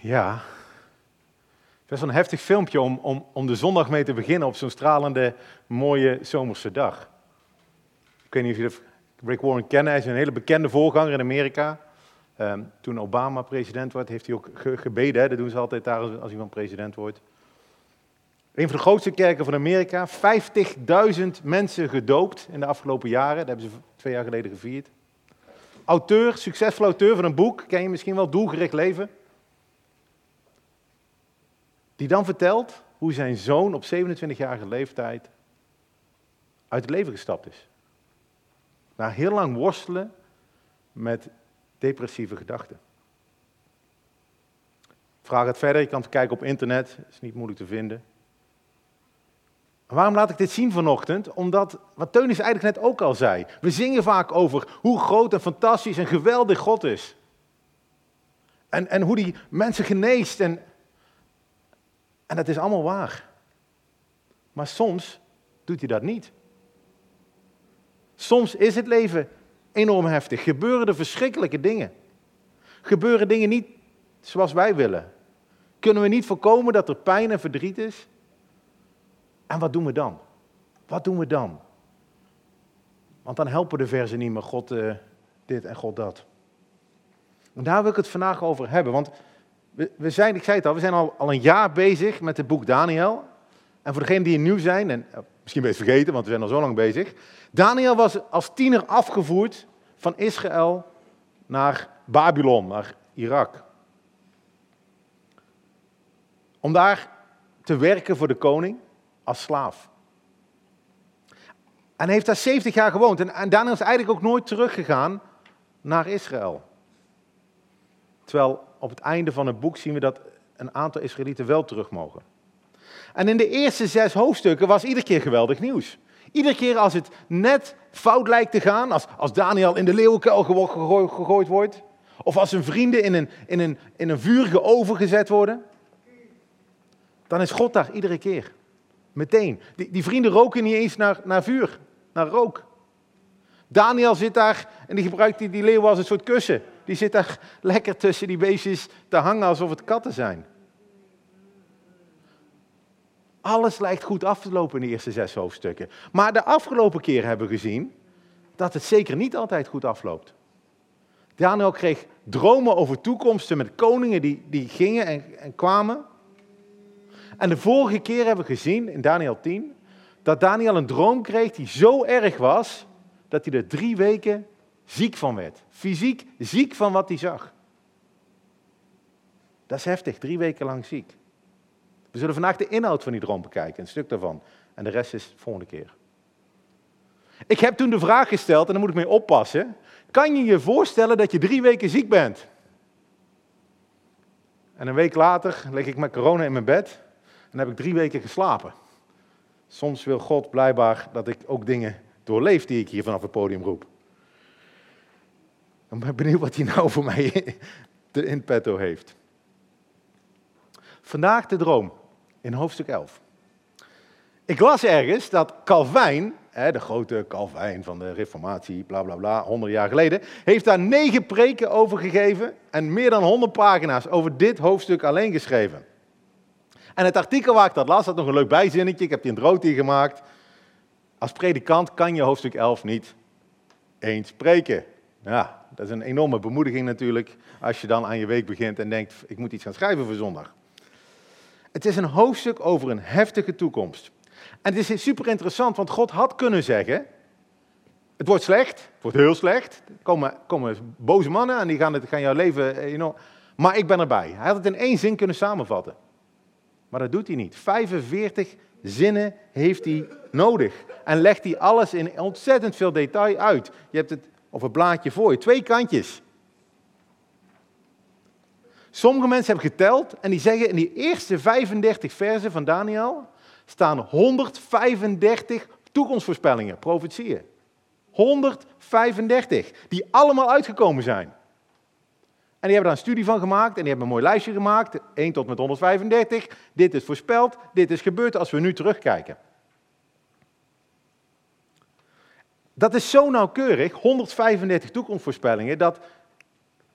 Ja. Best wel een heftig filmpje om, om, om de zondag mee te beginnen op zo'n stralende, mooie zomerse dag. Ik weet niet of jullie Rick Warren kennen. Hij is een hele bekende voorganger in Amerika. Ehm, toen Obama president werd, heeft hij ook gebeden. Dat doen ze altijd daar als, als iemand president wordt. Een van de grootste kerken van Amerika. 50.000 mensen gedoopt in de afgelopen jaren. Dat hebben ze twee jaar geleden gevierd. Auteur, succesvol auteur van een boek. Ken je misschien wel, Doelgericht Leven. Die dan vertelt hoe zijn zoon op 27-jarige leeftijd uit het leven gestapt is. Na heel lang worstelen met depressieve gedachten. Vraag het verder, je kan het kijken op internet, is niet moeilijk te vinden. waarom laat ik dit zien vanochtend? Omdat, wat Teunis eigenlijk net ook al zei, we zingen vaak over hoe groot en fantastisch en geweldig God is. En, en hoe die mensen geneest en, en dat is allemaal waar. Maar soms doet hij dat niet. Soms is het leven enorm heftig. Gebeuren er verschrikkelijke dingen. Gebeuren dingen niet zoals wij willen. Kunnen we niet voorkomen dat er pijn en verdriet is? En wat doen we dan? Wat doen we dan? Want dan helpen de verzen niet meer God uh, dit en God dat. En daar wil ik het vandaag over hebben. Want we, zijn, ik zei het al, we zijn al, al een jaar bezig met het boek Daniel. En voor degenen die nieuw zijn, en uh, misschien ben je vergeten, want we zijn al zo lang bezig. Daniel was als tiener afgevoerd van Israël naar Babylon, naar Irak. Om daar te werken voor de koning als slaaf. En hij heeft daar 70 jaar gewoond. En, en Daniel is eigenlijk ook nooit teruggegaan naar Israël. Terwijl op het einde van het boek zien we dat een aantal Israëlieten wel terug mogen. En in de eerste zes hoofdstukken was iedere keer geweldig nieuws. Iedere keer als het net fout lijkt te gaan, als, als Daniel in de leeuwenkuil gegooid wordt, of als zijn vrienden in een, in, een, in een vurige oven gezet worden, dan is God daar iedere keer. Meteen. Die, die vrienden roken niet eens naar, naar vuur, naar rook. Daniel zit daar en die gebruikt die, die leeuw als een soort kussen. Die zit daar lekker tussen die beestjes te hangen alsof het katten zijn. Alles lijkt goed af te lopen in de eerste zes hoofdstukken. Maar de afgelopen keer hebben we gezien dat het zeker niet altijd goed afloopt. Daniel kreeg dromen over toekomsten met koningen die, die gingen en, en kwamen. En de vorige keer hebben we gezien, in Daniel 10, dat Daniel een droom kreeg die zo erg was, dat hij er drie weken ziek van werd. Fysiek ziek van wat hij zag. Dat is heftig, drie weken lang ziek. We zullen vandaag de inhoud van die droom bekijken, een stuk daarvan. En de rest is de volgende keer. Ik heb toen de vraag gesteld, en daar moet ik mee oppassen. Kan je je voorstellen dat je drie weken ziek bent? En een week later lig ik met corona in mijn bed en heb ik drie weken geslapen. Soms wil God blijkbaar dat ik ook dingen doorleef die ik hier vanaf het podium roep. Ik ben benieuwd wat hij nou voor mij in petto heeft. Vandaag de droom in hoofdstuk 11. Ik las ergens dat Calvijn, de grote Calvijn van de Reformatie, bla bla bla, 100 jaar geleden, heeft daar negen preken over gegeven en meer dan 100 pagina's over dit hoofdstuk alleen geschreven. En het artikel waar ik dat las had nog een leuk bijzinnetje, ik heb die in het rood hier gemaakt. Als predikant kan je hoofdstuk 11 niet eens spreken. Ja, dat is een enorme bemoediging natuurlijk, als je dan aan je week begint en denkt, ik moet iets gaan schrijven voor zondag. Het is een hoofdstuk over een heftige toekomst. En het is super interessant, want God had kunnen zeggen: Het wordt slecht, het wordt heel slecht. Er komen, komen boze mannen en die gaan, het, gaan jouw leven. Maar ik ben erbij. Hij had het in één zin kunnen samenvatten. Maar dat doet hij niet. 45 zinnen heeft hij nodig. En legt hij alles in ontzettend veel detail uit. Je hebt het op het blaadje voor je, twee kantjes. Sommige mensen hebben geteld en die zeggen in die eerste 35 versen van Daniel staan 135 toekomstvoorspellingen, profetieën. 135, die allemaal uitgekomen zijn. En die hebben daar een studie van gemaakt en die hebben een mooi lijstje gemaakt, 1 tot met 135. Dit is voorspeld, dit is gebeurd als we nu terugkijken. Dat is zo nauwkeurig, 135 toekomstvoorspellingen, dat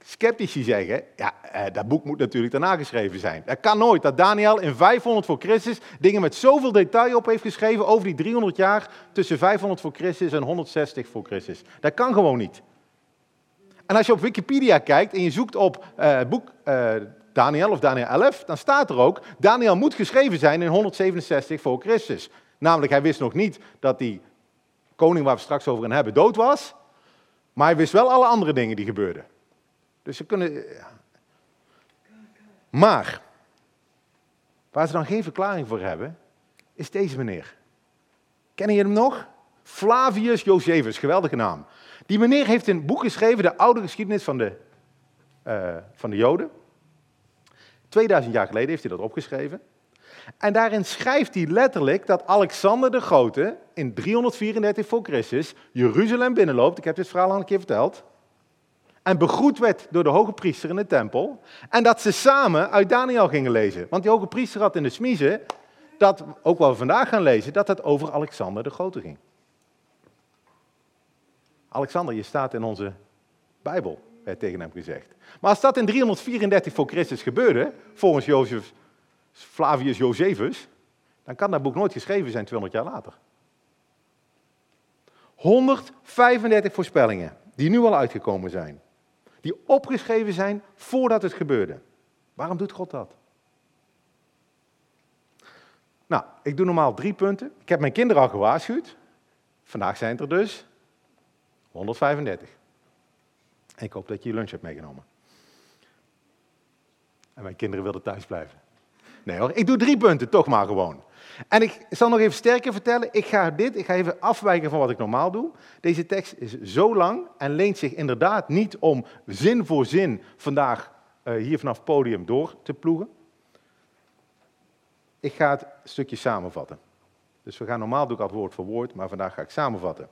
sceptici zeggen, ja, eh, dat boek moet natuurlijk daarna geschreven zijn. Dat kan nooit, dat Daniel in 500 voor Christus dingen met zoveel detail op heeft geschreven over die 300 jaar tussen 500 voor Christus en 160 voor Christus. Dat kan gewoon niet. En als je op Wikipedia kijkt en je zoekt op het boek uh, Daniel of Daniel 11, dan staat er ook, Daniel moet geschreven zijn in 167 voor Christus. Namelijk, hij wist nog niet dat die koning waar we straks over gaan hebben dood was, maar hij wist wel alle andere dingen die gebeurden. Dus ze kunnen. Maar, waar ze dan geen verklaring voor hebben, is deze meneer. Kennen je hem nog? Flavius Josephus, geweldige naam. Die meneer heeft een boek geschreven, de oude geschiedenis van de, uh, van de Joden. 2000 jaar geleden heeft hij dat opgeschreven. En daarin schrijft hij letterlijk dat Alexander de Grote in 334 voor Christus Jeruzalem binnenloopt. Ik heb dit verhaal al een keer verteld en begroet werd door de hoge priester in de tempel. En dat ze samen uit Daniel gingen lezen. Want die hoge priester had in de smiezen, dat ook wel vandaag gaan lezen, dat het over Alexander de Grote ging. Alexander, je staat in onze Bijbel, werd tegen hem gezegd. Maar als dat in 334 voor Christus gebeurde, volgens Jozef, Flavius Josephus, dan kan dat boek nooit geschreven zijn 200 jaar later. 135 voorspellingen die nu al uitgekomen zijn die opgeschreven zijn voordat het gebeurde. Waarom doet God dat? Nou, ik doe normaal drie punten. Ik heb mijn kinderen al gewaarschuwd. Vandaag zijn het er dus 135. En ik hoop dat je je lunch hebt meegenomen. En mijn kinderen wilden thuis blijven. Nee hoor, ik doe drie punten, toch maar gewoon. En ik zal nog even sterker vertellen, ik ga dit, ik ga even afwijken van wat ik normaal doe. Deze tekst is zo lang en leent zich inderdaad niet om zin voor zin vandaag uh, hier vanaf het podium door te ploegen. Ik ga het stukje samenvatten. Dus we gaan normaal doe ik woord voor woord, maar vandaag ga ik samenvatten.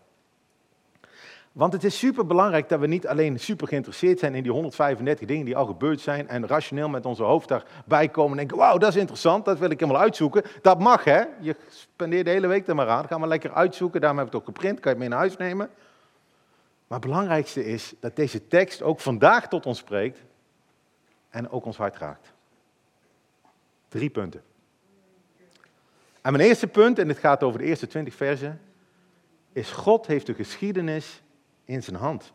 Want het is super belangrijk dat we niet alleen super geïnteresseerd zijn in die 135 dingen die al gebeurd zijn en rationeel met onze hoofd daarbij komen en denken, wauw, dat is interessant, dat wil ik helemaal uitzoeken. Dat mag hè, je spendeert de hele week er maar aan, ga maar lekker uitzoeken, daarom heb ik het ook geprint, kan je het mee naar huis nemen. Maar het belangrijkste is dat deze tekst ook vandaag tot ons spreekt en ook ons hart raakt. Drie punten. En mijn eerste punt, en dit gaat over de eerste 20 versen, is God heeft de geschiedenis in zijn hand.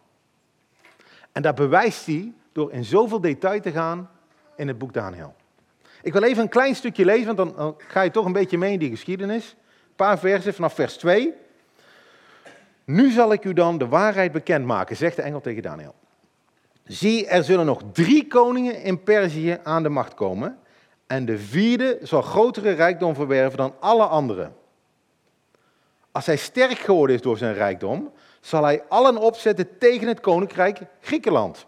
En dat bewijst hij door in zoveel detail te gaan in het boek Daniel. Ik wil even een klein stukje lezen, want dan ga je toch een beetje mee in die geschiedenis. Een paar versen vanaf vers 2. Nu zal ik u dan de waarheid bekendmaken, zegt de engel tegen Daniel. Zie, er zullen nog drie koningen in Perzië aan de macht komen. En de vierde zal grotere rijkdom verwerven dan alle anderen. Als hij sterk geworden is door zijn rijkdom, zal hij allen opzetten tegen het koninkrijk Griekenland.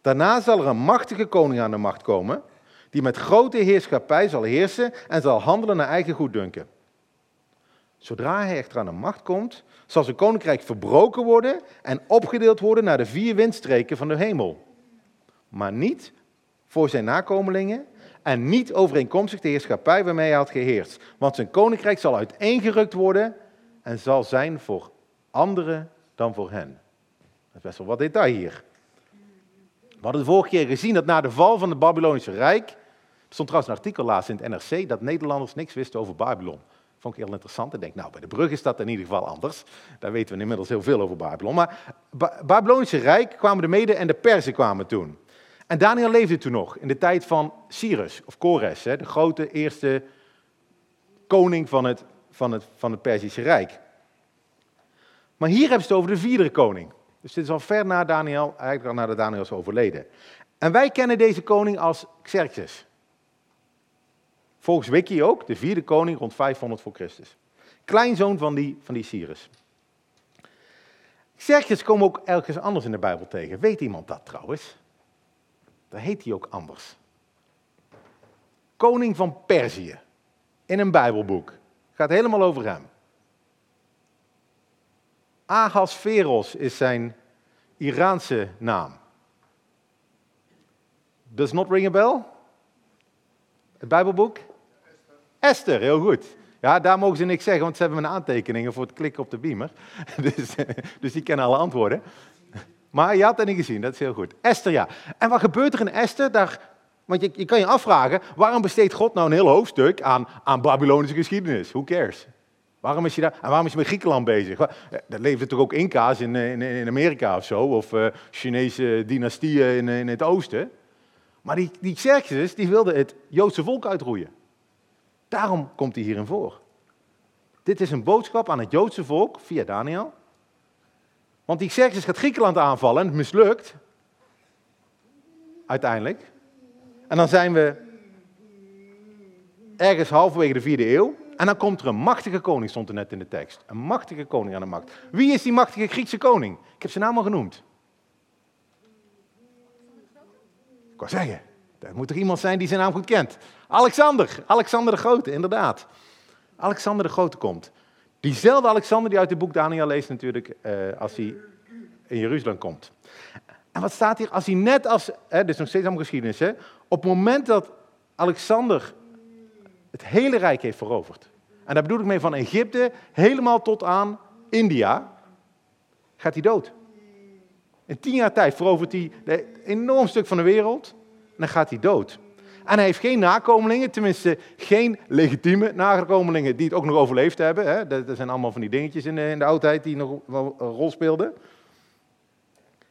Daarna zal er een machtige koning aan de macht komen, die met grote heerschappij zal heersen en zal handelen naar eigen goeddunken. Zodra hij echter aan de macht komt, zal zijn koninkrijk verbroken worden en opgedeeld worden naar de vier windstreken van de hemel. Maar niet voor zijn nakomelingen en niet overeenkomstig de heerschappij waarmee hij had geheerst. Want zijn koninkrijk zal uiteengerukt worden en zal zijn voor anderen dan voor hen. Dat is best wel wat detail hier. We hadden de vorige keer gezien dat na de val van het Babylonische Rijk, stond trouwens een artikel laatst in het NRC, dat Nederlanders niks wisten over Babylon. Vond ik heel interessant. Ik denk, nou, bij de brug is dat in ieder geval anders. Daar weten we inmiddels heel veel over Babylon. Maar Babylonische Rijk kwamen de Mede en de Perzen kwamen toen. En Daniel leefde toen nog, in de tijd van Cyrus, of Kores, de grote eerste koning van het, van het, van het Perzische Rijk. Maar hier hebben ze het over de vierde koning. Dus dit is al ver na Daniel, eigenlijk al nadat Daniel is overleden. En wij kennen deze koning als Xerxes. Volgens Wiki ook, de vierde koning rond 500 voor Christus. Kleinzoon van die, van die Cyrus. Xerxes komen ook ergens anders in de Bijbel tegen. Weet iemand dat trouwens? Daar heet hij ook anders. Koning van Perzië. In een Bijbelboek. Gaat helemaal over hem. Ahasveros is zijn Iraanse naam. Does not ring a bell? Het Bijbelboek? Esther. heel goed. Ja, daar mogen ze niks zeggen, want ze hebben mijn aantekeningen voor het klikken op de beamer. Dus, dus die kennen alle antwoorden. Maar je had dat niet gezien, dat is heel goed. Esther, ja. En wat gebeurt er in Esther? Daar, want je, je kan je afvragen, waarom besteedt God nou een heel hoofdstuk aan, aan Babylonische geschiedenis? Who cares? Waarom is je daar? En waarom is je met Griekenland bezig? Dat leefde toch ook Inca's in, in, in Amerika of zo, of uh, Chinese dynastieën in, in het oosten. Maar die, die Xerxes, die wilde het Joodse volk uitroeien. Daarom komt hij hierin voor. Dit is een boodschap aan het Joodse volk via Daniel. Want die Xerxes gaat Griekenland aanvallen en het mislukt. Uiteindelijk. En dan zijn we ergens halverwege de vierde eeuw. En dan komt er een machtige koning, stond er net in de tekst. Een machtige koning aan de macht. Wie is die machtige Griekse koning? Ik heb zijn naam al genoemd. Ik wou zeggen, er moet er iemand zijn die zijn naam goed kent. Alexander, Alexander de Grote, inderdaad. Alexander de Grote komt. Diezelfde Alexander die uit het boek Daniel leest natuurlijk eh, als hij in Jeruzalem komt. En wat staat hier? Als hij net als, hè, dit is nog steeds allemaal geschiedenis, hè, op het moment dat Alexander het hele rijk heeft veroverd, en daar bedoel ik mee van Egypte helemaal tot aan India, gaat hij dood. In tien jaar tijd verovert hij een enorm stuk van de wereld en dan gaat hij dood. En hij heeft geen nakomelingen, tenminste geen legitieme nakomelingen die het ook nog overleefd hebben. Hè. Dat zijn allemaal van die dingetjes in de, in de oudheid die nog wel een rol speelden.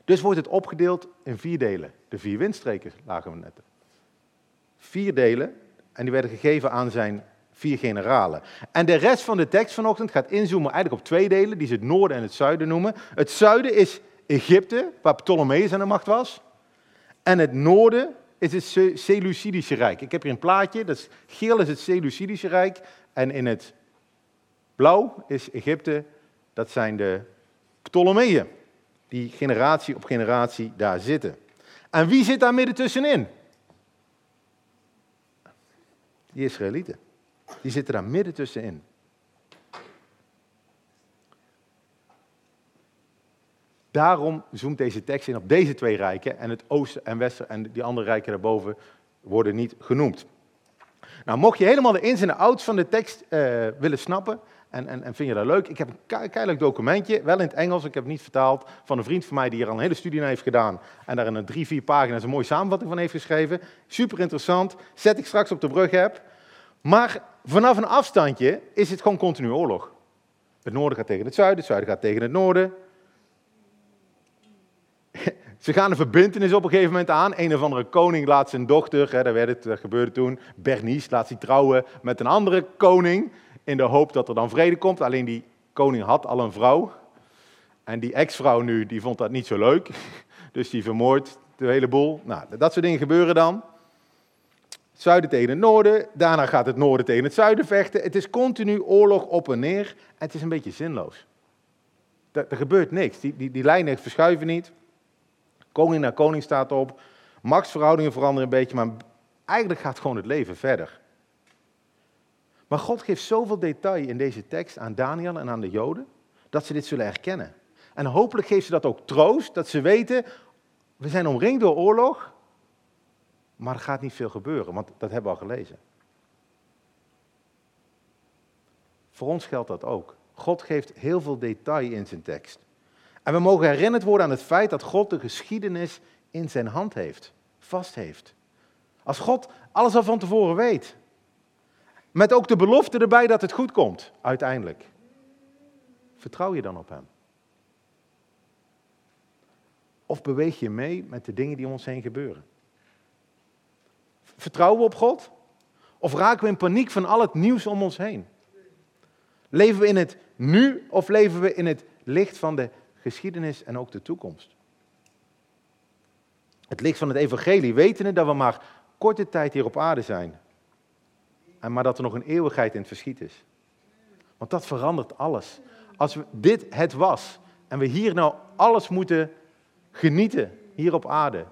Dus wordt het opgedeeld in vier delen. De vier windstreken lagen we net. Vier delen en die werden gegeven aan zijn vier generalen. En de rest van de tekst vanochtend gaat inzoomen eigenlijk op twee delen, die ze het noorden en het zuiden noemen. Het zuiden is Egypte, waar Ptolemeus aan de macht was. En het noorden is het Seleucidische Rijk. Ik heb hier een plaatje, dat is, geel is het Seleucidische Rijk en in het blauw is Egypte, dat zijn de Ptolemeeën, die generatie op generatie daar zitten. En wie zit daar midden tussenin? Die Israëlieten. Die zitten daar midden tussenin. Daarom zoomt deze tekst in op deze twee rijken en het oosten en westen en die andere rijken daarboven worden niet genoemd. Nou, mocht je helemaal de ins en de outs van de tekst uh, willen snappen en, en, en, vind je dat leuk, ik heb een keihard documentje, wel in het Engels, ik heb het niet vertaald, van een vriend van mij die er al een hele studie naar heeft gedaan en daar in een drie, vier pagina's een mooie samenvatting van heeft geschreven. Super interessant, zet ik straks op de brug heb. Maar vanaf een afstandje is het gewoon continu oorlog. Het noorden gaat tegen het zuiden, het zuiden gaat tegen het noorden. Ze gaan een verbindenis op een gegeven moment aan. Een of andere koning laat zijn dochter, hè, dat, werd het, gebeurde toen, Bernice, laat zich trouwen met een andere koning. In de hoop dat er dan vrede komt. Alleen die koning had al een vrouw. En die ex-vrouw nu, die vond dat niet zo leuk. Dus die vermoordt de hele boel. Nou, dat soort dingen gebeuren dan. Zuiden tegen het noorden, daarna gaat het noorden tegen het zuiden vechten. Het is continu oorlog op en neer. En het is een beetje zinloos. Er, er gebeurt niks. Die, die, die lijnen verschuiven niet. Koning naar koning staat op. Machtsverhoudingen veranderen een beetje, maar eigenlijk gaat gewoon het leven verder. Maar God geeft zoveel detail in deze tekst aan Daniel en aan de Joden, dat ze dit zullen herkennen. En hopelijk geeft ze dat ook troost, dat ze weten, we zijn omringd door oorlog, maar er gaat niet veel gebeuren, want dat hebben we al gelezen. Voor ons geldt dat ook. God geeft heel veel detail in zijn tekst. En we mogen herinnerd worden aan het feit dat God de geschiedenis in zijn hand heeft, vast heeft. Als God alles al van tevoren weet. Met ook de belofte erbij dat het goed komt, uiteindelijk. Vertrouw je dan op Hem? Of beweeg je mee met de dingen die om ons heen gebeuren? Vertrouwen we op God? Of raken we in paniek van al het nieuws om ons heen? Leven we in het nu of leven we in het licht van de geschiedenis en ook de toekomst? Het licht van het evangelie, wetende dat we maar korte tijd hier op aarde zijn. Maar dat er nog een eeuwigheid in het verschiet is. Want dat verandert alles. Als we, dit het was en we hier nou alles moeten genieten, hier op aarde,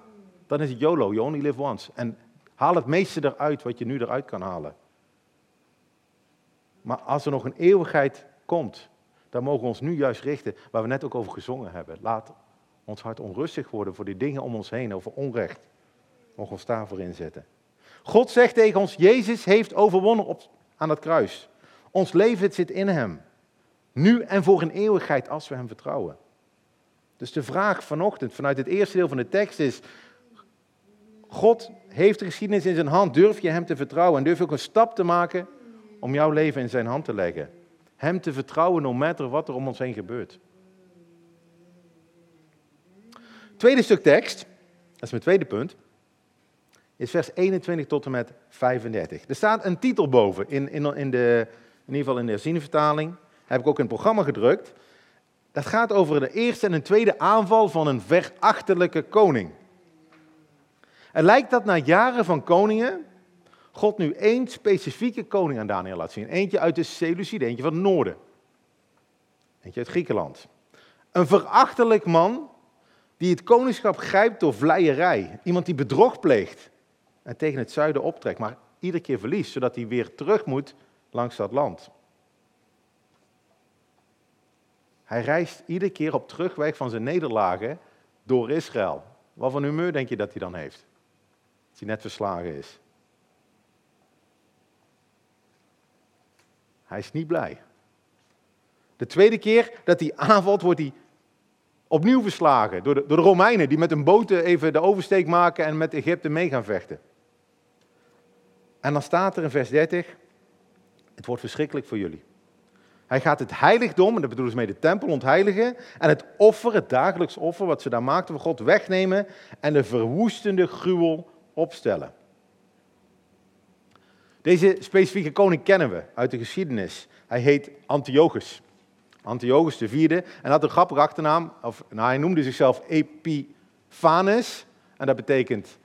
dan is het YOLO, you only live once. En Haal het meeste eruit wat je nu eruit kan halen. Maar als er nog een eeuwigheid komt, dan mogen we ons nu juist richten waar we net ook over gezongen hebben. Laat ons hart onrustig worden voor die dingen om ons heen, over onrecht. Mogen ons daarvoor inzetten. God zegt tegen ons, Jezus heeft overwonnen op, aan het kruis. Ons leven zit in hem. Nu en voor een eeuwigheid als we hem vertrouwen. Dus de vraag vanochtend vanuit het eerste deel van de tekst is, God heeft de geschiedenis in zijn hand. Durf je hem te vertrouwen en durf ook een stap te maken om jouw leven in zijn hand te leggen. Hem te vertrouwen, no matter wat er om ons heen gebeurt. Tweede stuk tekst, dat is mijn tweede punt, is vers 21 tot en met 35. Er staat een titel boven, in, in, in, de, in ieder geval in de herzienvertaling. Heb ik ook in het programma gedrukt. Dat gaat over de eerste en een tweede aanval van een verachtelijke koning. En lijkt dat na jaren van koningen God nu één specifieke koning aan Daniel laat zien. Eentje uit de Seleucide, eentje van het noorden. Eentje uit Griekenland. Een verachtelijk man die het koningschap grijpt door vleierij. Iemand die bedrog pleegt en tegen het zuiden optrekt, maar iedere keer verliest, zodat hij weer terug moet langs dat land. Hij reist iedere keer op terugweg van zijn nederlagen door Israël. Wat voor humeur denk je dat hij dan heeft? Hij net verslagen is. Hij is niet blij. De tweede keer dat hij aanvalt, wordt hij opnieuw verslagen door de, door de Romeinen, die met een boot even de oversteek maken en met Egypte mee gaan vechten. En dan staat er in vers 30, het wordt verschrikkelijk voor jullie. Hij gaat het heiligdom, en dat bedoelen ze mee de tempel, ontheiligen. En het offer, het dagelijks offer wat ze daar maakten voor God, wegnemen. En de verwoestende gruwel opstellen. Deze specifieke koning kennen we uit de geschiedenis. Hij heet Antiochus. Antiochus IV en had een grappige achternaam. Of, nou, hij noemde zichzelf Epiphanes. En dat betekent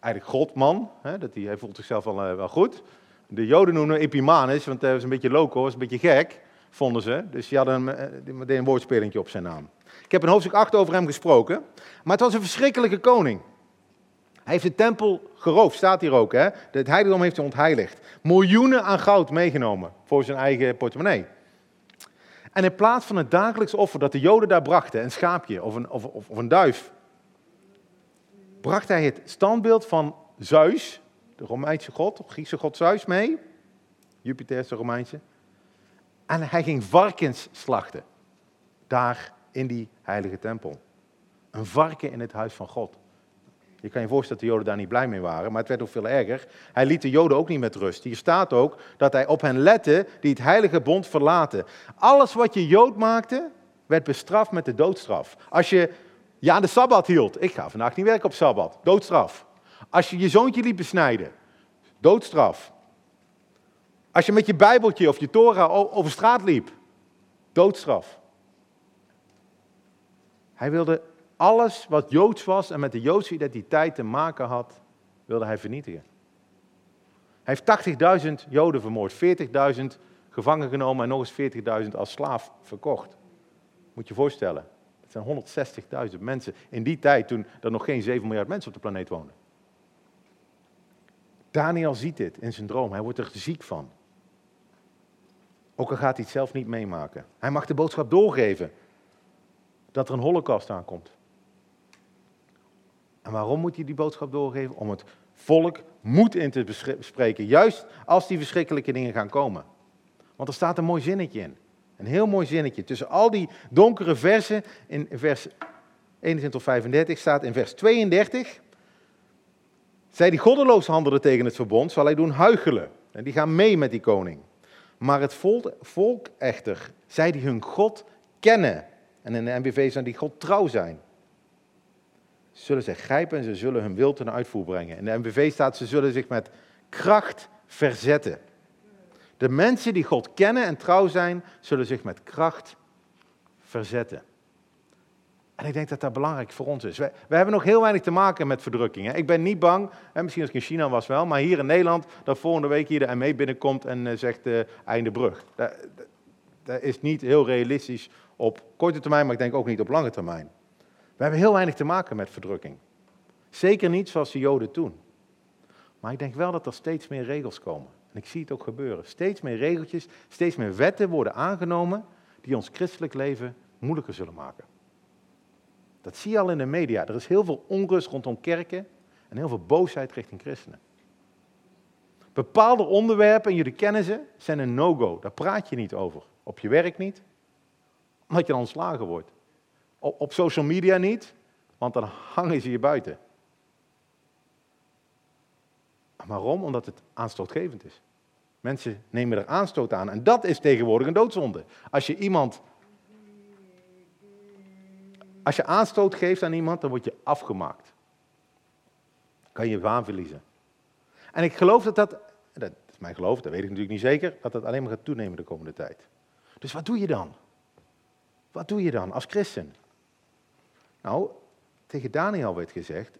eigenlijk godman. Hè, dat hij, hij voelt zichzelf wel, eh, wel goed. De Joden noemen hem Epimanes, want hij was een beetje loco, was een beetje gek, vonden ze. Dus die hadden een, meteen een woordspelingje op zijn naam. Ik heb in hoofdstuk 8 over hem gesproken. Maar het was een verschrikkelijke koning. Hij heeft de tempel geroofd, staat hier ook. Hè? Het heiligdom heeft hij ontheiligd. Miljoenen aan goud meegenomen voor zijn eigen portemonnee. En in plaats van het dagelijks offer dat de Joden daar brachten, een schaapje of een, of, of, of een duif, bracht hij het standbeeld van Zeus, de Romeinse god, de Griekse god Zeus mee. Jupiter is de Romeinse. En hij ging varkens slachten. Daar in die heilige tempel. Een varken in het huis van God. Je kan je voorstellen dat de Joden daar niet blij mee waren, maar het werd ook veel erger. Hij liet de Joden ook niet met rust. Hier staat ook dat hij op hen lette die het heilige bond verlaten. Alles wat je Jood maakte, werd bestraft met de doodstraf. Als je ja aan de Sabbat hield, ik ga vandaag niet werken op Sabbat, doodstraf. Als je je zoontje liet besnijden, doodstraf. Als je met je Bijbeltje of je Torah over straat liep, doodstraf. Hij wilde alles wat Joods was en met de Joodse identiteit te maken had, wilde hij vernietigen. Hij heeft 80.000 Joden vermoord, 40.000 gevangen genomen en nog eens 40.000 als slaaf verkocht. Moet je je voorstellen. Het zijn 160.000 mensen in die tijd toen er nog geen 7 miljard mensen op de planeet woonden. Daniel ziet dit in zijn droom. Hij wordt er ziek van. Ook al gaat hij het zelf niet meemaken. Hij mag de boodschap doorgeven dat er een holocaust aankomt. En waarom moet hij die boodschap doorgeven? Om het volk moed in te bespreken, juist als die verschrikkelijke dingen gaan komen. Want er staat een mooi zinnetje in. Een heel mooi zinnetje. Tussen al die donkere versen in vers 21 tot 35 staat in vers 32. Zij die goddeloos handelen tegen het verbond, zal hij doen huichelen. En die gaan mee met die koning. Maar het volk echter, zij die hun God kennen. En in de NBV zijn die God trouw zijn zullen zij grijpen en ze zullen hun wil ten uitvoer brengen. In de MBV staat, ze zullen zich met kracht verzetten. De mensen die God kennen en trouw zijn, zullen zich met kracht verzetten. En ik denk dat dat belangrijk voor ons is. We, hebben nog heel weinig te maken met verdrukking. Hè. Ik ben niet bang, misschien als ik in China was wel, maar hier in Nederland, dat volgende week hier de ME binnenkomt en uh, zegt uh, einde brug. Dat is niet heel realistisch op korte termijn, maar ik denk ook niet op lange termijn. We hebben heel weinig te maken met verdrukking. Zeker niet zoals de Joden toen. Maar ik denk wel dat er steeds meer regels komen. En ik zie het ook gebeuren. Steeds meer regeltjes, steeds meer wetten worden aangenomen die ons christelijk leven moeilijker zullen maken. Dat zie je al in de media. Er is heel veel onrust rondom kerken en heel veel boosheid richting christenen. Bepaalde onderwerpen, en jullie kennen ze, zijn een no-go. Daar praat je niet over. Op je werk niet, omdat je dan ontslagen wordt. Op, op social media niet, want dan hangen ze je buiten. Waarom? Omdat het aanstootgevend is. Mensen nemen er aanstoot aan en dat is tegenwoordig een doodzonde. Als je iemand. Als je aanstoot geeft aan iemand, dan word je afgemaakt. Kan je waan verliezen. En ik geloof dat dat, dat is mijn geloof, dat weet ik natuurlijk niet zeker, dat dat alleen maar gaat toenemen de komende tijd. Dus wat doe je dan? Wat doe je dan als christen? Nou, tegen Daniel werd gezegd,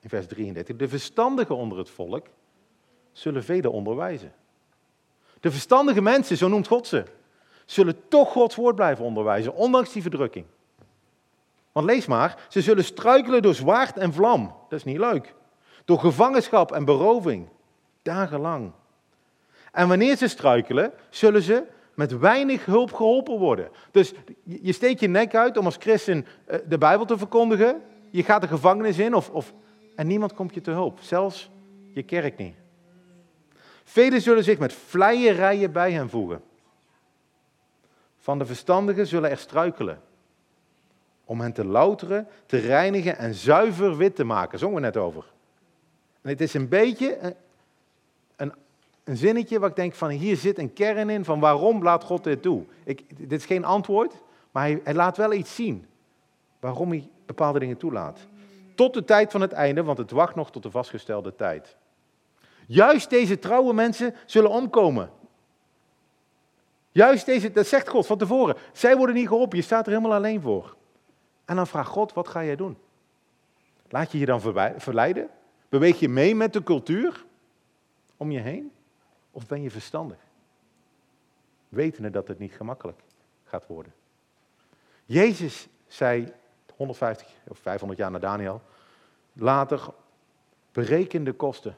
in vers 33, de verstandigen onder het volk zullen velen onderwijzen. De verstandige mensen, zo noemt God ze, zullen toch Gods woord blijven onderwijzen, ondanks die verdrukking. Want lees maar, ze zullen struikelen door zwaard en vlam. Dat is niet leuk. Door gevangenschap en beroving, dagenlang. En wanneer ze struikelen, zullen ze met weinig hulp geholpen worden. Dus je steekt je nek uit om als christen eh, de Bijbel te verkondigen. Je gaat de gevangenis in of, of, en niemand komt je te hulp. Zelfs je kerk niet. Velen zullen zich met vleierijen bij hen voegen. Van de verstandigen zullen er struikelen. Om hen te louteren, te reinigen en zuiver wit te maken. Zongen we net over. En het is een beetje een, zinnetje waar ik denk van hier zit een kern in van waarom laat God dit toe. Ik, dit is geen antwoord, maar hij, hij laat wel iets zien. Waarom hij bepaalde dingen toelaat. Tot de tijd van het einde, want het wacht nog tot de vastgestelde tijd. Juist deze trouwe mensen zullen omkomen. Juist deze, dat zegt God van tevoren. Zij worden niet geholpen, je staat er helemaal alleen voor. En dan vraagt God, wat ga jij doen? Laat je je dan verleiden? Beweeg je mee met de cultuur om je heen? Of ben je verstandig? Wetende dat het niet gemakkelijk gaat worden. Jezus zei 150 of 500 jaar na Daniel, later bereken de kosten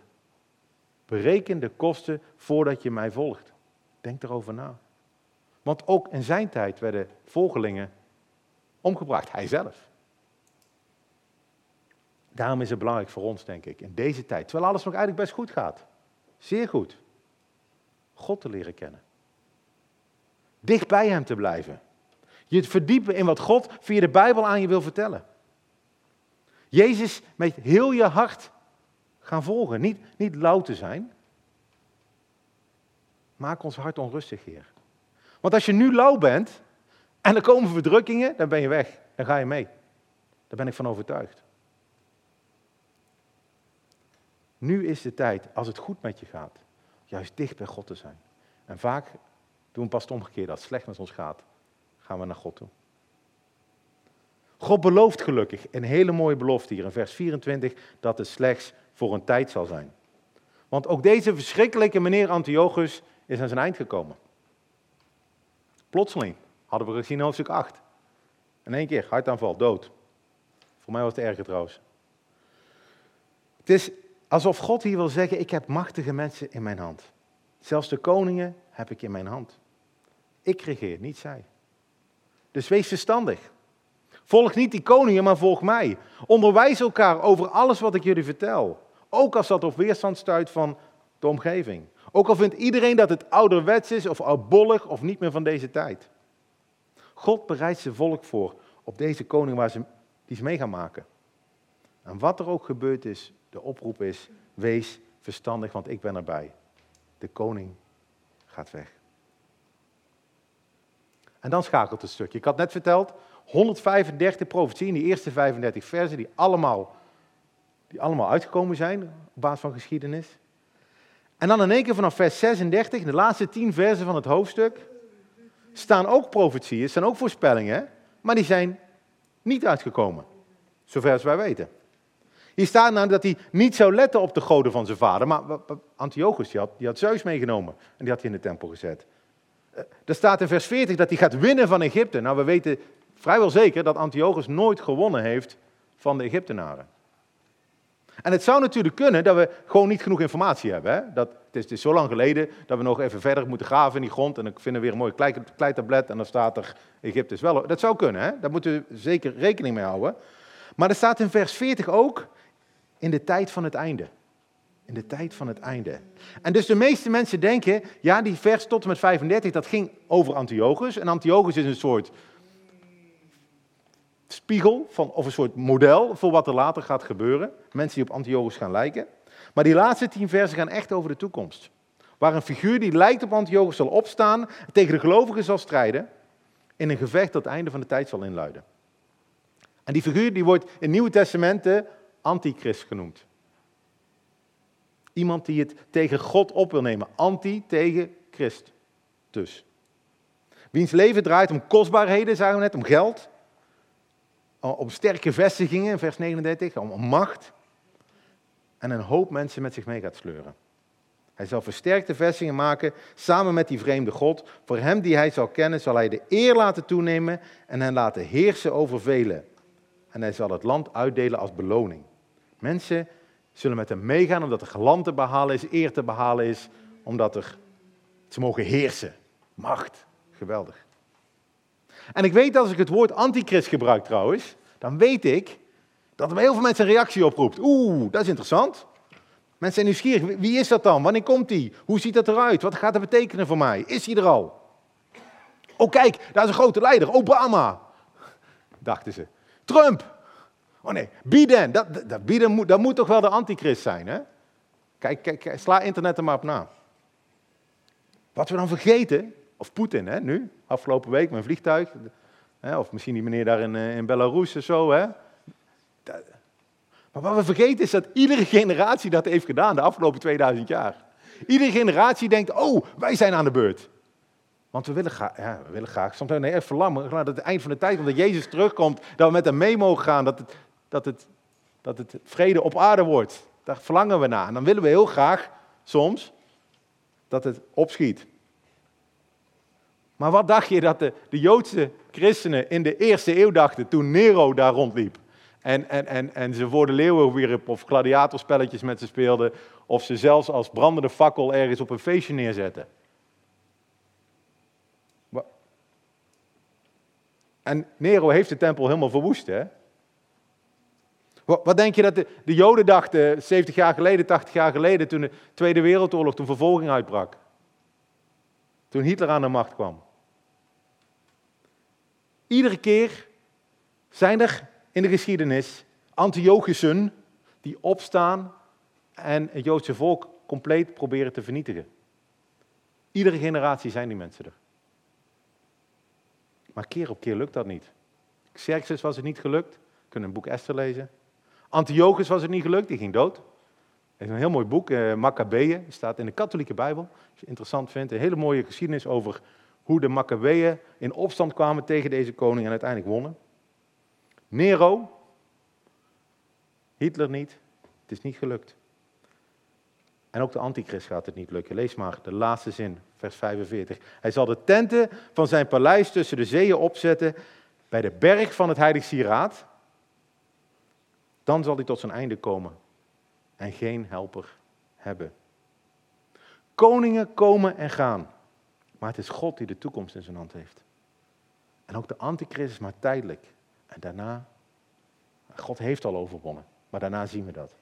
Bereken de kosten voordat je mij volgt. Denk erover na. Want ook in zijn tijd werden volgelingen omgebracht, hij zelf. Daarom is het belangrijk voor ons, denk ik, in deze tijd, terwijl alles nog eigenlijk best goed gaat, zeer goed, God te leren kennen. Dicht bij Hem te blijven. Je te verdiepen in wat God via de Bijbel aan je wil vertellen. Jezus met heel je hart gaan volgen. Niet, niet lauw te zijn. Maak ons hart onrustig, Heer. Want als je nu lauw bent en er komen verdrukkingen, dan ben je weg. Dan ga je mee. Daar ben ik van overtuigd. Nu is de tijd, als het goed met je gaat, juist dicht bij God te zijn. En vaak doen we pas het omgekeerde. Als het slecht met ons gaat, gaan we naar God toe. God belooft gelukkig, een hele mooie belofte hier in vers 24, dat het slechts voor een tijd zal zijn. Want ook deze verschrikkelijke meneer Antiochus is aan zijn eind gekomen. Plotseling, hadden we gezien hoofdstuk 8. In één keer, hartaanval, dood. Voor mij was het erger trouwens. Het is alsof God hier wil zeggen, ik heb machtige mensen in mijn hand. Zelfs de koningen heb ik in mijn hand. Ik regeer, niet zij. Dus wees verstandig. Volg niet die koningen, maar volg mij. Onderwijs elkaar over alles wat ik jullie vertel. Ook als dat op weerstand stuit van de omgeving. Ook al vindt iedereen dat het ouderwets is of oudbollig of niet meer van deze tijd. God bereidt zijn volk voor op deze koning waar ze, die ze mee gaan maken. En wat er ook gebeurd is, de oproep is, wees verstandig, want ik ben erbij. De koning gaat weg. En dan schakelt het stukje. Ik had net verteld, 135 profetieën, die eerste 35 versen, die allemaal, die allemaal uitgekomen zijn op basis van geschiedenis. En dan in één keer vanaf vers 36, de laatste 10 versen van het hoofdstuk, staan ook profetieën, staan ook voorspellingen, maar die zijn niet uitgekomen. Zover als wij weten. Hier staat namelijk dat hij niet zou letten op de goden van zijn vader. Maar Antiochus die had, die had Zeus meegenomen en die had hij in de tempel gezet. Eh, er staat in vers 40 dat hij gaat winnen van Egypte. Nou, we weten vrijwel zeker dat Antiochus nooit gewonnen heeft van de Egyptenaren. En het zou natuurlijk kunnen dat we gewoon niet genoeg informatie hebben. Hè? Dat, het, is, zo lang geleden dat we nog even verder moeten graven in die grond. En dan vinden we weer een mooi kleitablet en dan staat er Egypte is wel. Dat zou kunnen, hè? daar moeten we zeker rekening mee houden. Maar er staat in vers 40 ook in de tijd van het einde. In de tijd van het einde. En dus de meeste mensen denken, ja, die vers tot en met 35, dat ging over Antiochus. En Antiochus is een soort spiegel van, of een soort model voor wat er later gaat gebeuren. Mensen die op Antiochus gaan lijken. Maar die laatste tien versen gaan echt over de toekomst. Waar een figuur die lijkt op Antiochus zal opstaan, tegen de gelovigen zal strijden, in een gevecht dat het einde van de tijd zal inluiden. En die figuur die wordt in het Nieuwe Testament de antichrist genoemd. Iemand die het tegen God op wil nemen. Anti tegen Christ. Dus. Wiens leven draait om kostbaarheden, zagen we net, om geld. Om sterke vestigingen, vers 39, om macht. En een hoop mensen met zich mee gaat sleuren. Hij zal versterkte vestigingen maken samen met die vreemde God. Voor hem die hij zal kennen, zal hij de eer laten toenemen en hen laten heersen over velen. En hij zal het land uitdelen als beloning. Mensen zullen met hem meegaan omdat er geland te behalen is, eer te behalen is, omdat er, ze mogen heersen. Macht. Geweldig. En ik weet dat als ik het woord antichrist gebruik trouwens, dan weet ik dat er heel veel mensen een reactie oproept. Oeh, dat is interessant. Mensen zijn nieuwsgierig. Wie is dat dan? Wanneer komt hij? Hoe ziet dat eruit? Wat gaat dat betekenen voor mij? Is hij er al? Oh kijk, daar is een grote leider. Obama. Dachten ze. Trump. Oh nee, Biden. Dat, dat, Biden moet, dat moet toch wel de antichrist zijn, hè? Kijk, kijk, sla internet er maar op na. Wat we dan vergeten, of Poetin, hè, nu, afgelopen week, mijn vliegtuig, hè, of misschien die meneer daar in, eh, in Belarus of zo, hè. Maar wat we vergeten is dat iedere generatie dat heeft gedaan de afgelopen 2000 jaar. Iedere generatie denkt, oh, wij zijn aan de beurt. Want we willen graag, ja, we willen graag soms nee, even verlangen, dat het eind van de tijd, omdat Jezus terugkomt, dat we met hem mee mogen gaan, dat het, dat het, dat het vrede op aarde wordt. Daar verlangen we naar. En dan willen we heel graag, soms, dat het opschiet. Maar wat dacht je dat de, de Joodse christenen in de eerste eeuw dachten toen Nero daar rondliep? En, en, en, en ze voor de leeuwen wierp of gladiatorspelletjes met ze speelden. Of ze zelfs als brandende fakkel ergens op een feestje neerzetten. En Nero heeft de tempel helemaal verwoest, hè? Wat denk je dat de, de Joden dachten 70 jaar geleden, 80 jaar geleden, toen de Tweede Wereldoorlog, toen vervolging uitbrak? Toen Hitler aan de macht kwam. Iedere keer zijn er in de geschiedenis Antiochussen die opstaan en het Joodse volk compleet proberen te vernietigen. Iedere generatie zijn die mensen er. Maar keer op keer lukt dat niet. Xerxes was het niet gelukt. We kunnen een boek Esther lezen. Antiochus was het niet gelukt, die ging dood. Het is een heel mooi boek, eh, Maccabeeën, staat in de katholieke Bijbel. Als je interessant vindt, een hele mooie geschiedenis over hoe de Maccabeeën in opstand kwamen tegen deze koning en uiteindelijk wonnen. Nero, Hitler niet, het is niet gelukt. En ook de antichrist gaat het niet lukken. Lees maar de laatste zin, vers 45. Hij zal de tenten van zijn paleis tussen de zeeën opzetten bij de berg van het heilig sieraad. Dan zal hij tot zijn einde komen en geen helper hebben. Koningen komen en gaan, maar het is God die de toekomst in zijn hand heeft. En ook de antichrist is maar tijdelijk. En daarna, God heeft al overwonnen, maar daarna zien we dat.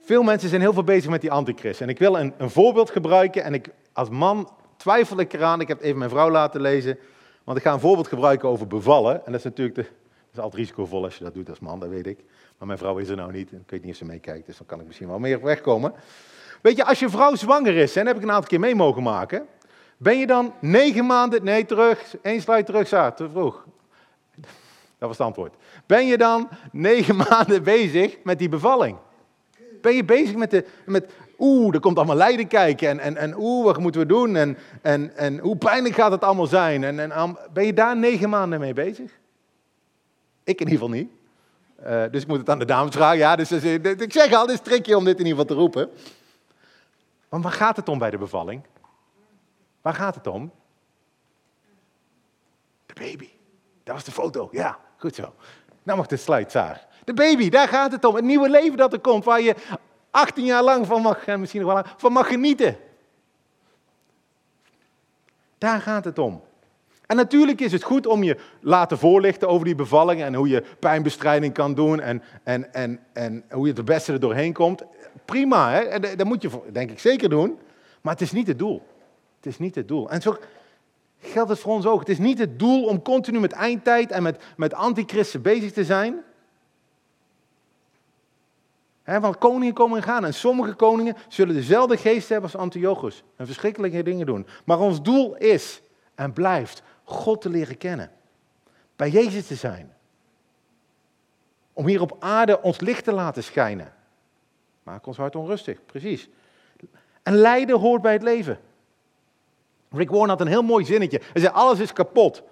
Veel mensen zijn heel veel bezig met die antichrist. En ik wil een, een voorbeeld gebruiken. En ik, als man twijfel ik eraan. Ik heb even mijn vrouw laten lezen. Want ik ga een voorbeeld gebruiken over bevallen. En dat is natuurlijk de, is altijd risicovol als je dat doet als man, dat weet ik. Maar mijn vrouw is er nou niet. Ik weet niet of ze meekijkt, dus dan kan ik misschien wel meer wegkomen. Weet je, als je vrouw zwanger is, en heb ik een aantal keer mee mogen maken. Ben je dan negen maanden, nee terug, één slide terug, Saar, te vroeg. Dat was het antwoord. Ben je dan negen maanden bezig met die bevalling? Ben je bezig met, de, met oeh, er komt allemaal lijden kijken en, en, en oeh, wat moeten we doen en, en, en hoe pijnlijk gaat het allemaal zijn? En, en, ben je daar negen maanden mee bezig? Ik in ieder geval niet. Uh, dus ik moet het aan de dames vragen. Ja, dus, dus, ik zeg al, het is tricky om dit in ieder geval te roepen. Want waar gaat het om bij de bevalling? Waar gaat het om? De baby. Dat was de foto. Ja, goed zo. Nou mag de slide, Saar. De baby, daar gaat het om. Het nieuwe leven dat er komt, waar je 18 jaar lang van mag, en misschien nog wel van mag genieten. Daar gaat het om. En natuurlijk is het goed om je laten voorlichten over die bevalling en hoe je pijnbestrijding kan doen en, en, en, en hoe je het beste er doorheen komt. Prima, hè? dat moet je denk ik zeker doen, maar het is niet het doel. Het is niet het doel. En zo geldt het voor ons ook. Het is niet het doel om continu met eindtijd en met, met antichristen bezig te zijn. want koningen komen en gaan. En sommige koningen zullen dezelfde geest hebben als Antiochus. En verschrikkelijke dingen doen. Maar ons doel is en blijft God te leren kennen. Bij Jezus te zijn. Om hier op aarde ons licht te laten schijnen. Maak ons hart onrustig, precies. En lijden hoort bij het leven. Rick Warren had een heel mooi zinnetje. Hij zei, alles is kapot.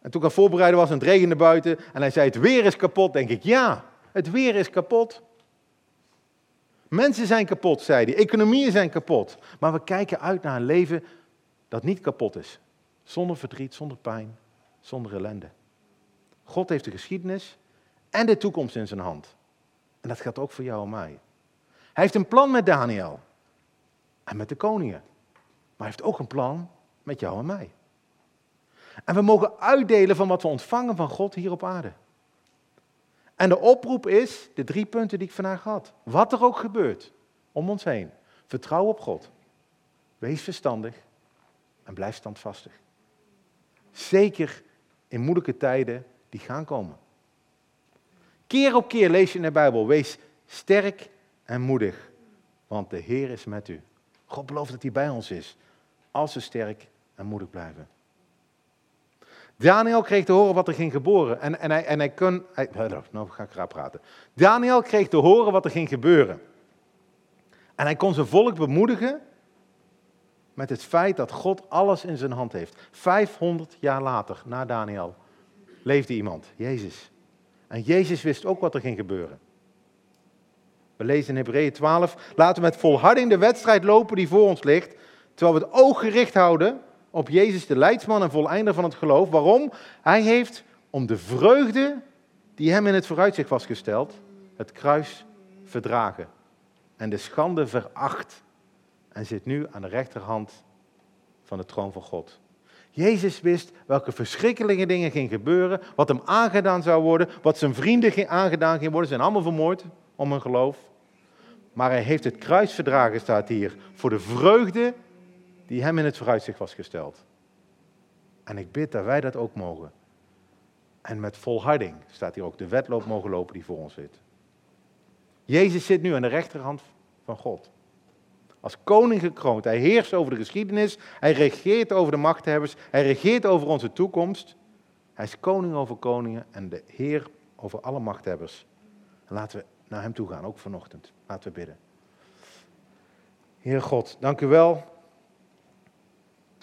En toen ik aan voorbereiden was en het regende buiten en hij zei, het weer is kapot, denk ik, ja, het weer is kapot. Mensen zijn kapot, zei hij. Economieën zijn kapot. Maar we kijken uit naar een leven dat niet kapot is. Zonder verdriet, zonder pijn, zonder ellende. God heeft de geschiedenis en de toekomst in zijn hand. En dat geldt ook voor jou en mij. Hij heeft een plan met Daniel en met de koningen. Maar hij heeft ook een plan met jou en mij. En we mogen uitdelen van wat we ontvangen van God hier op aarde. En de oproep is de drie punten die ik vandaag had. Wat er ook gebeurt om ons heen. Vertrouw op God. Wees verstandig en blijf standvastig. Zeker in moeilijke tijden die gaan komen. Keer op keer lees je in de Bijbel, wees sterk en moedig, want de Heer is met u. God belooft dat hij bij ons is, als we sterk en moedig blijven. Daniel kreeg te horen wat er ging gebeuren. En, en hij, en hij kon. Hij, nou ga ik praten. Daniel kreeg te horen wat er ging gebeuren. En hij kon zijn volk bemoedigen met het feit dat God alles in zijn hand heeft. 500 jaar later, na Daniel, leefde iemand, Jezus. En Jezus wist ook wat er ging gebeuren. We lezen in Hebreeën 12, laten we met volharding de wedstrijd lopen die voor ons ligt, terwijl we het oog gericht houden op Jezus, de leidsman en voleinder van het geloof. Waarom? Hij heeft om de vreugde die hem in het vooruitzicht was gesteld, het kruis verdragen en de schande veracht en zit nu aan de rechterhand van de troon van God. Jezus wist welke verschrikkelijke dingen gingen gebeuren, wat hem aangedaan zou worden, wat zijn vrienden aangedaan gingen worden. Ze zijn allemaal vermoord om hun geloof. Maar hij heeft het kruis verdragen, staat hier, voor de vreugde die hem in het vooruitzicht was gesteld. En ik bid dat wij dat ook mogen. En met volharding staat hier ook de wedloop mogen lopen die voor ons zit. Jezus zit nu aan de rechterhand van God. Als koning gekroond. Hij heerst over de geschiedenis. Hij regeert over de machthebbers. Hij regeert over onze toekomst. Hij is koning over koningen en de heer over alle machthebbers. En laten we naar hem toe gaan, ook vanochtend. Laten we bidden. Heer God, dank u wel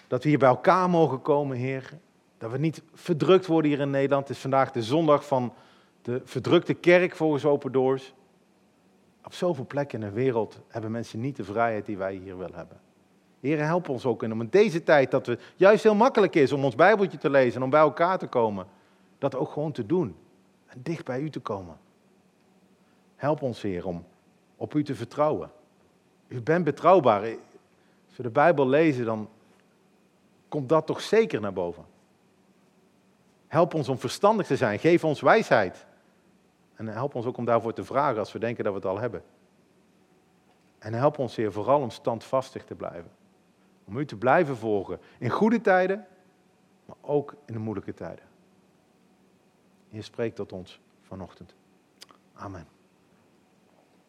dat we hier bij elkaar mogen komen, Heer. Dat we niet verdrukt worden hier in Nederland. Het is vandaag de zondag van de verdrukte kerk volgens Open Doors. Op zoveel plekken in de wereld hebben mensen niet de vrijheid die wij hier willen hebben. Heer, help ons ook in deze tijd dat het juist heel makkelijk is om ons Bijbeltje te lezen en om bij elkaar te komen. Dat ook gewoon te doen en dicht bij u te komen. Help ons, Heer, om op u te vertrouwen. U bent betrouwbaar. Als we de Bijbel lezen, dan komt dat toch zeker naar boven. Help ons om verstandig te zijn. Geef ons wijsheid. En help ons ook om daarvoor te vragen als we denken dat we het al hebben. En help ons, Heer, vooral om standvastig te blijven. Om u te blijven volgen. In goede tijden, maar ook in de moeilijke tijden. Heer, spreek tot ons vanochtend. Amen.